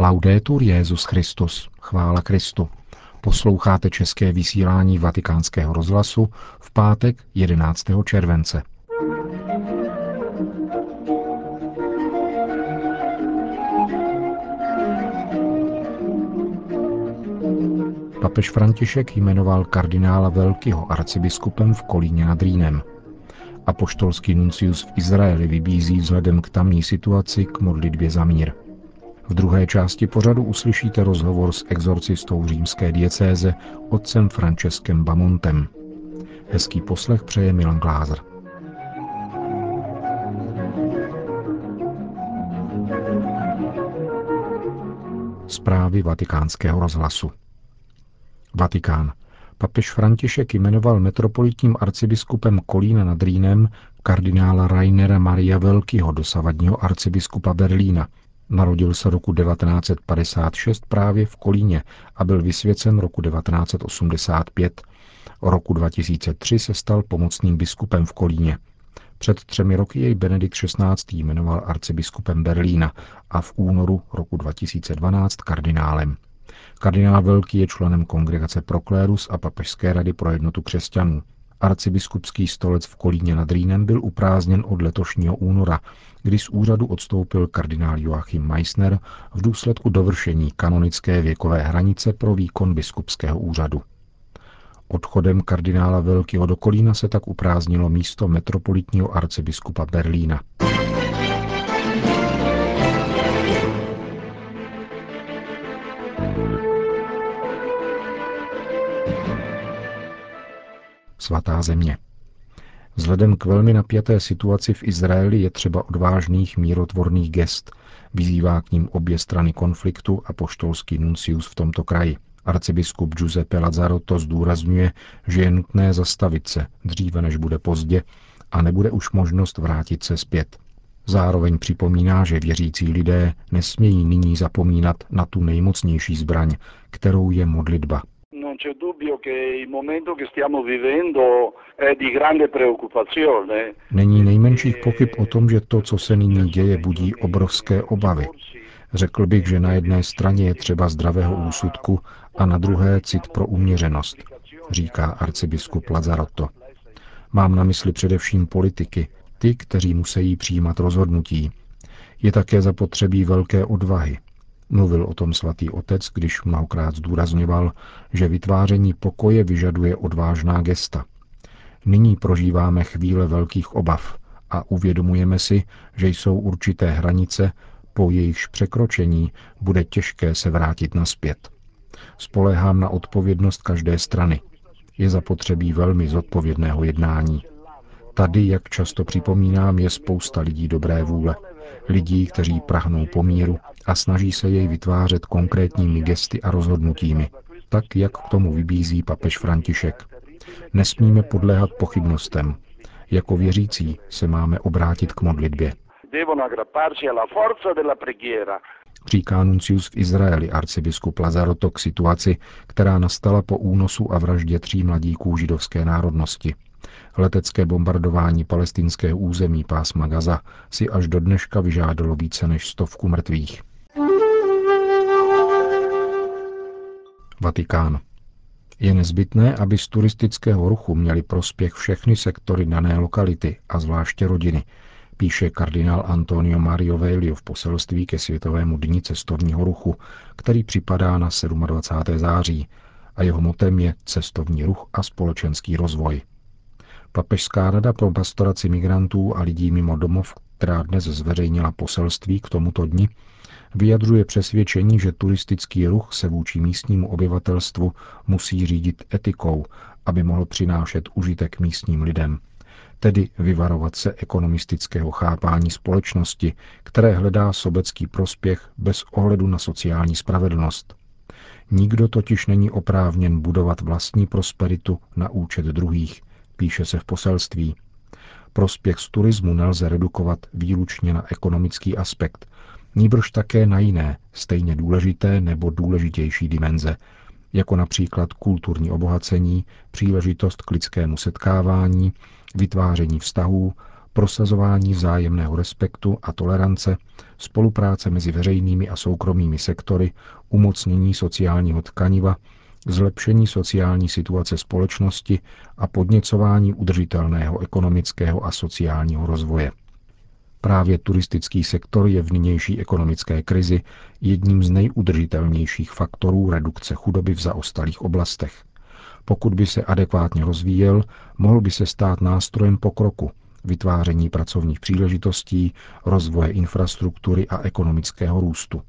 Laudetur Jezus Christus, chvála Kristu. Posloucháte české vysílání Vatikánského rozhlasu v pátek 11. července. Papež František jmenoval kardinála Velkyho arcibiskupem v Kolíně nad Rýnem. Apoštolský nuncius v Izraeli vybízí vzhledem k tamní situaci k modlitbě za mír. V druhé části pořadu uslyšíte rozhovor s exorcistou římské diecéze otcem Franceskem Bamontem. Hezký poslech přeje Milan Glázer. Zprávy vatikánského rozhlasu Vatikán. Papež František jmenoval metropolitním arcibiskupem Kolína nad Rýnem kardinála Rainera Maria Velkýho, dosavadního arcibiskupa Berlína. Narodil se roku 1956 právě v Kolíně a byl vysvěcen roku 1985. Roku 2003 se stal pomocným biskupem v Kolíně. Před třemi roky jej Benedikt XVI. jmenoval arcibiskupem Berlína a v únoru roku 2012 kardinálem. Kardinál Velký je členem kongregace Proklérus a Papežské rady pro jednotu křesťanů. Arcibiskupský stolec v Kolíně nad Rýnem byl uprázněn od letošního února, kdy z úřadu odstoupil kardinál Joachim Meissner v důsledku dovršení kanonické věkové hranice pro výkon biskupského úřadu. Odchodem kardinála Velkého do Kolína se tak upráznilo místo metropolitního arcibiskupa Berlína. Svatá země. Vzhledem k velmi napjaté situaci v Izraeli je třeba odvážných mírotvorných gest. Vyzývá k ním obě strany konfliktu a poštolský nuncius v tomto kraji. Arcibiskup Giuseppe Lazzarotto zdůrazňuje, že je nutné zastavit se dříve, než bude pozdě a nebude už možnost vrátit se zpět. Zároveň připomíná, že věřící lidé nesmějí nyní zapomínat na tu nejmocnější zbraň, kterou je modlitba c'è dubbio che il momento che stiamo vivendo è di grande preoccupazione. Není nejmenších pochyb o tom, že to, co se nyní děje, budí obrovské obavy. Řekl bych, že na jedné straně je třeba zdravého úsudku a na druhé cit pro uměřenost, říká arcibiskup Lazarotto. Mám na mysli především politiky, ty, kteří musí přijímat rozhodnutí. Je také zapotřebí velké odvahy, Mluvil o tom svatý otec, když mnohokrát zdůrazňoval, že vytváření pokoje vyžaduje odvážná gesta. Nyní prožíváme chvíle velkých obav a uvědomujeme si, že jsou určité hranice, po jejichž překročení bude těžké se vrátit naspět. Spoléhám na odpovědnost každé strany. Je zapotřebí velmi zodpovědného jednání. Tady, jak často připomínám, je spousta lidí dobré vůle. Lidí, kteří prahnou po míru a snaží se jej vytvářet konkrétními gesty a rozhodnutími, tak jak k tomu vybízí papež František. Nesmíme podléhat pochybnostem. Jako věřící se máme obrátit k modlitbě. Říká nuncius v Izraeli arcibiskup Lazaroto k situaci, která nastala po únosu a vraždě tří mladíků židovské národnosti. Letecké bombardování palestinského území pásma Gaza si až do dneška vyžádalo více než stovku mrtvých. Vatikán. Je nezbytné, aby z turistického ruchu měli prospěch všechny sektory dané lokality a zvláště rodiny, píše kardinál Antonio Mario Veilio v poselství ke Světovému dni cestovního ruchu, který připadá na 27. září a jeho motem je cestovní ruch a společenský rozvoj. Papežská rada pro pastoraci migrantů a lidí mimo domov, která dnes zveřejnila poselství k tomuto dni, vyjadřuje přesvědčení, že turistický ruch se vůči místnímu obyvatelstvu musí řídit etikou, aby mohl přinášet užitek místním lidem, tedy vyvarovat se ekonomistického chápání společnosti, které hledá sobecký prospěch bez ohledu na sociální spravedlnost. Nikdo totiž není oprávněn budovat vlastní prosperitu na účet druhých, píše se v poselství. Prospěch z turismu nelze redukovat výlučně na ekonomický aspekt, nýbrž také na jiné, stejně důležité nebo důležitější dimenze, jako například kulturní obohacení, příležitost k lidskému setkávání, vytváření vztahů, prosazování vzájemného respektu a tolerance, spolupráce mezi veřejnými a soukromými sektory, umocnění sociálního tkaniva, zlepšení sociální situace společnosti a podněcování udržitelného ekonomického a sociálního rozvoje. Právě turistický sektor je v nynější ekonomické krizi jedním z nejudržitelnějších faktorů redukce chudoby v zaostalých oblastech. Pokud by se adekvátně rozvíjel, mohl by se stát nástrojem pokroku, vytváření pracovních příležitostí, rozvoje infrastruktury a ekonomického růstu.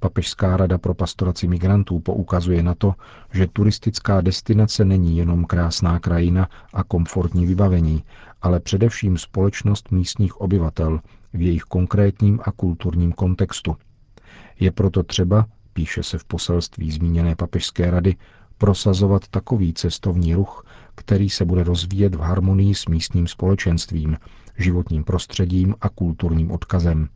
Papežská rada pro pastoraci migrantů poukazuje na to, že turistická destinace není jenom krásná krajina a komfortní vybavení, ale především společnost místních obyvatel v jejich konkrétním a kulturním kontextu. Je proto třeba, píše se v poselství zmíněné papežské rady, prosazovat takový cestovní ruch, který se bude rozvíjet v harmonii s místním společenstvím, životním prostředím a kulturním odkazem.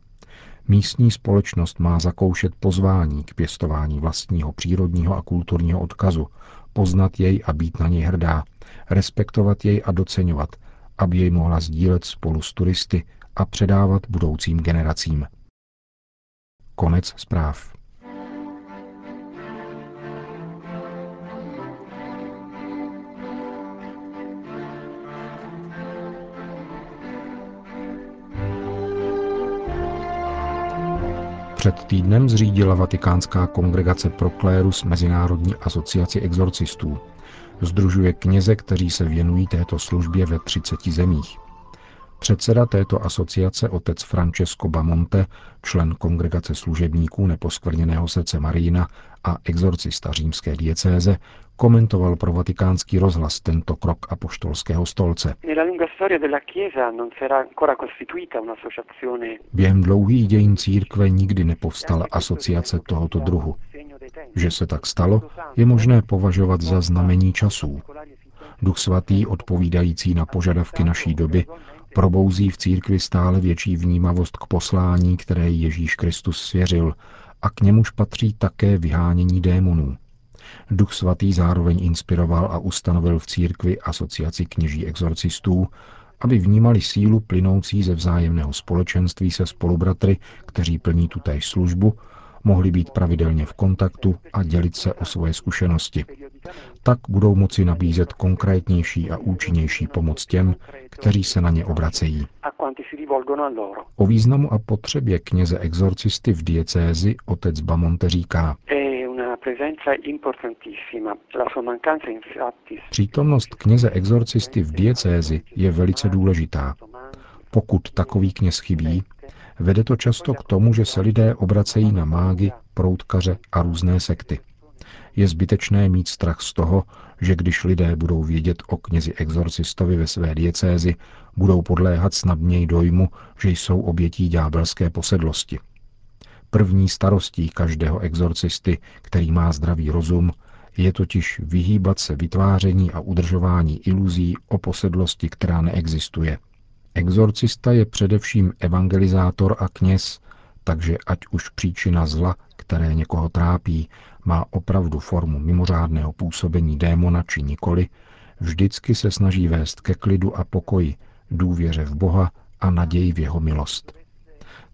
Místní společnost má zakoušet pozvání k pěstování vlastního přírodního a kulturního odkazu, poznat jej a být na něj hrdá, respektovat jej a doceňovat, aby jej mohla sdílet spolu s turisty a předávat budoucím generacím. Konec zpráv. Před týdnem zřídila Vatikánská kongregace Proclérus Mezinárodní asociaci exorcistů. Združuje kněze, kteří se věnují této službě ve 30 zemích. Předseda této asociace, otec Francesco Bamonte, člen kongregace služebníků neposkvrněného srdce Marína a exorcista římské diecéze, komentoval pro vatikánský rozhlas tento krok apoštolského stolce. Během dlouhých dějin církve nikdy nepovstala asociace tohoto druhu. Že se tak stalo, je možné považovat za znamení časů. Duch svatý, odpovídající na požadavky naší doby, probouzí v církvi stále větší vnímavost k poslání, které Ježíš Kristus svěřil, a k němuž patří také vyhánění démonů. Duch svatý zároveň inspiroval a ustanovil v církvi asociaci kněží exorcistů, aby vnímali sílu plynoucí ze vzájemného společenství se spolubratry, kteří plní tutéž službu, mohli být pravidelně v kontaktu a dělit se o svoje zkušenosti. Tak budou moci nabízet konkrétnější a účinnější pomoc těm, kteří se na ně obracejí. O významu a potřebě kněze exorcisty v diecézi otec Bamonte říká. Přítomnost kněze exorcisty v diecézi je velice důležitá. Pokud takový kněz chybí, vede to často k tomu, že se lidé obracejí na mágy, proutkaře a různé sekty. Je zbytečné mít strach z toho, že když lidé budou vědět o knězi exorcistovi ve své diecézi, budou podléhat snadněji dojmu, že jsou obětí ďábelské posedlosti. První starostí každého exorcisty, který má zdravý rozum, je totiž vyhýbat se vytváření a udržování iluzí o posedlosti, která neexistuje. Exorcista je především evangelizátor a kněz, takže ať už příčina zla, které někoho trápí, má opravdu formu mimořádného působení démona či nikoli, vždycky se snaží vést ke klidu a pokoji, důvěře v Boha a naději v jeho milost.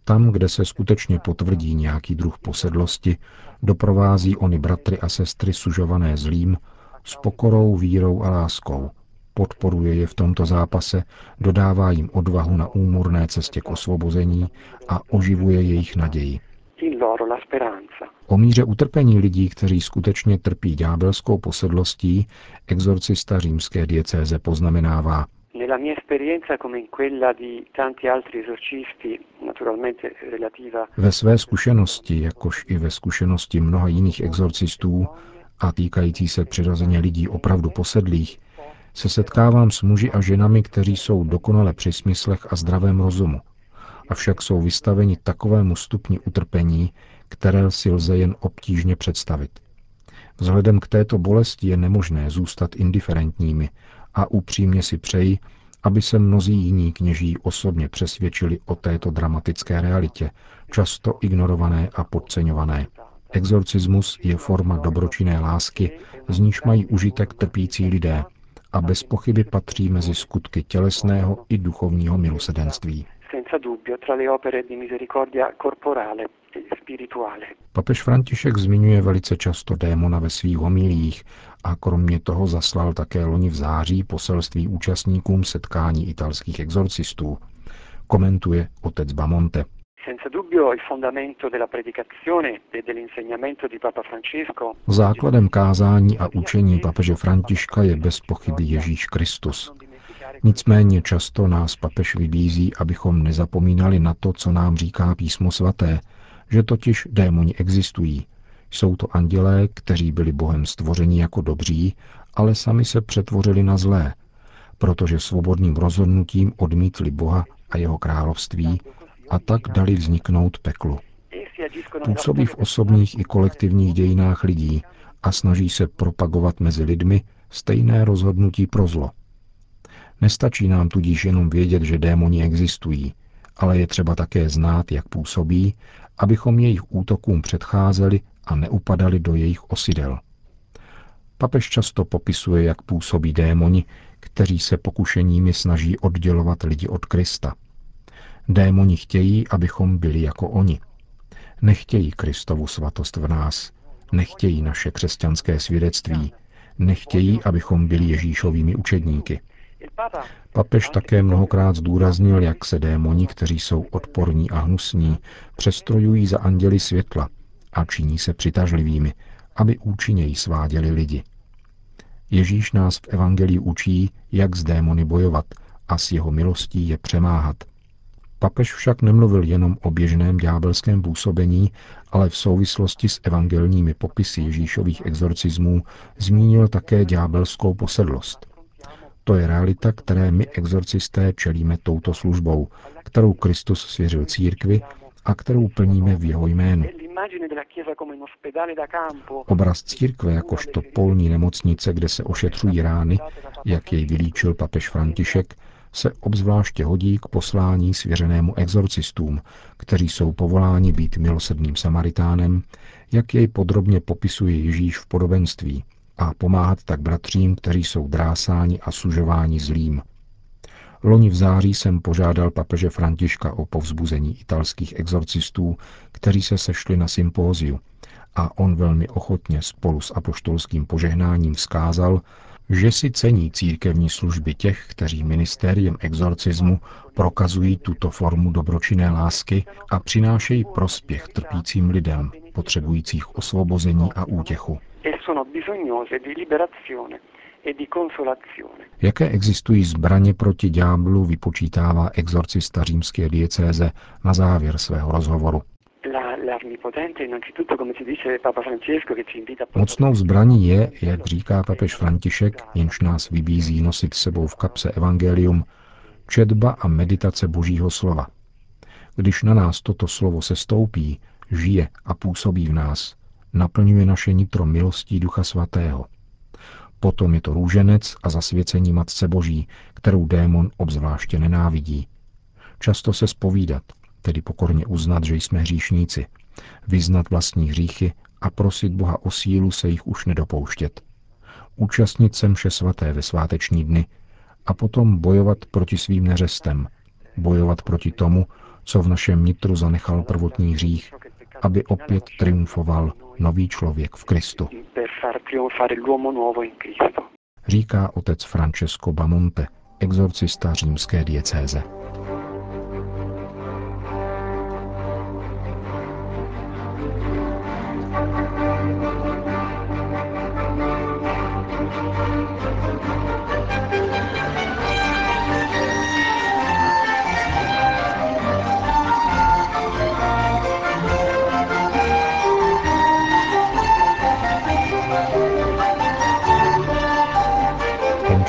Tam, kde se skutečně potvrdí nějaký druh posedlosti, doprovází oni bratry a sestry sužované zlým s pokorou, vírou a láskou. Podporuje je v tomto zápase, dodává jim odvahu na úmorné cestě k osvobození a oživuje jejich naději. O míře utrpení lidí, kteří skutečně trpí ďábelskou posedlostí, exorcista římské diecéze poznamenává – nella mia esperienza come in quella di tanti altri esorcisti, naturalmente relativa Ve své zkušenosti, jakož i ve zkušenosti mnoha jiných exorcistů a týkající se přirozeně lidí opravdu posedlých, se setkávám s muži a ženami, kteří jsou dokonale při smyslech a zdravém rozumu, avšak jsou vystaveni takovému stupni utrpení, které si lze jen obtížně představit. Vzhledem k této bolesti je nemožné zůstat indiferentními a upřímně si přeji, aby se mnozí jiní kněží osobně přesvědčili o této dramatické realitě, často ignorované a podceňované. Exorcismus je forma dobročinné lásky, z níž mají užitek trpící lidé a bez pochyby patří mezi skutky tělesného i duchovního milosedenství. Papež František zmiňuje velice často démona ve svých homilích a kromě toho zaslal také loni v září poselství účastníkům setkání italských exorcistů. Komentuje otec Bamonte. Základem kázání a učení papeže Františka je bez pochyby Ježíš Kristus. Nicméně často nás papež vybízí, abychom nezapomínali na to, co nám říká písmo svaté, že totiž démoni existují. Jsou to andělé, kteří byli Bohem stvořeni jako dobří, ale sami se přetvořili na zlé, protože svobodným rozhodnutím odmítli Boha a jeho království a tak dali vzniknout peklu. Působí v osobních i kolektivních dějinách lidí a snaží se propagovat mezi lidmi stejné rozhodnutí pro zlo. Nestačí nám tudíž jenom vědět, že démoni existují, ale je třeba také znát, jak působí, abychom jejich útokům předcházeli a neupadali do jejich osidel. Papež často popisuje, jak působí démoni, kteří se pokušeními snaží oddělovat lidi od Krista. Démoni chtějí, abychom byli jako oni. Nechtějí Kristovu svatost v nás, nechtějí naše křesťanské svědectví, nechtějí, abychom byli Ježíšovými učedníky. Papež také mnohokrát zdůraznil, jak se démoni, kteří jsou odporní a hnusní, přestrojují za anděly světla a činí se přitažlivými, aby účinněji sváděli lidi. Ježíš nás v Evangelii učí, jak s démony bojovat a s jeho milostí je přemáhat. Papež však nemluvil jenom o běžném ďábelském působení, ale v souvislosti s evangelními popisy Ježíšových exorcismů zmínil také ďábelskou posedlost. To je realita, které my exorcisté čelíme touto službou, kterou Kristus svěřil církvi a kterou plníme v jeho jménu. Obraz církve jakožto polní nemocnice, kde se ošetřují rány, jak jej vylíčil papež František, se obzvláště hodí k poslání svěřenému exorcistům, kteří jsou povoláni být milosrdným Samaritánem, jak jej podrobně popisuje Ježíš v podobenství a pomáhat tak bratřím, kteří jsou drásáni a sužováni zlým. Loni v září jsem požádal papeže Františka o povzbuzení italských exorcistů, kteří se sešli na sympóziu a on velmi ochotně spolu s apoštolským požehnáním vzkázal, že si cení církevní služby těch, kteří ministériem exorcismu prokazují tuto formu dobročinné lásky a přinášejí prospěch trpícím lidem, potřebujících osvobození a útěchu. E Jaké existují zbraně proti ďáblu, vypočítává exorcista římské diecéze na závěr svého rozhovoru. Mocnou zbraní je, jak říká papež František, jenž nás vybízí nosit sebou v kapse evangelium, četba a meditace Božího slova. Když na nás toto slovo se stoupí, žije a působí v nás, naplňuje naše nitro milostí Ducha Svatého. Potom je to růženec a zasvěcení Matce Boží, kterou démon obzvláště nenávidí. Často se spovídat, tedy pokorně uznat, že jsme hříšníci, vyznat vlastní hříchy a prosit Boha o sílu se jich už nedopouštět. Účastnit se mše svaté ve sváteční dny a potom bojovat proti svým neřestem, bojovat proti tomu, co v našem nitru zanechal prvotní hřích, aby opět triumfoval nový člověk v Kristu. Říká otec Francesco Bamonte, exorcista římské diecéze.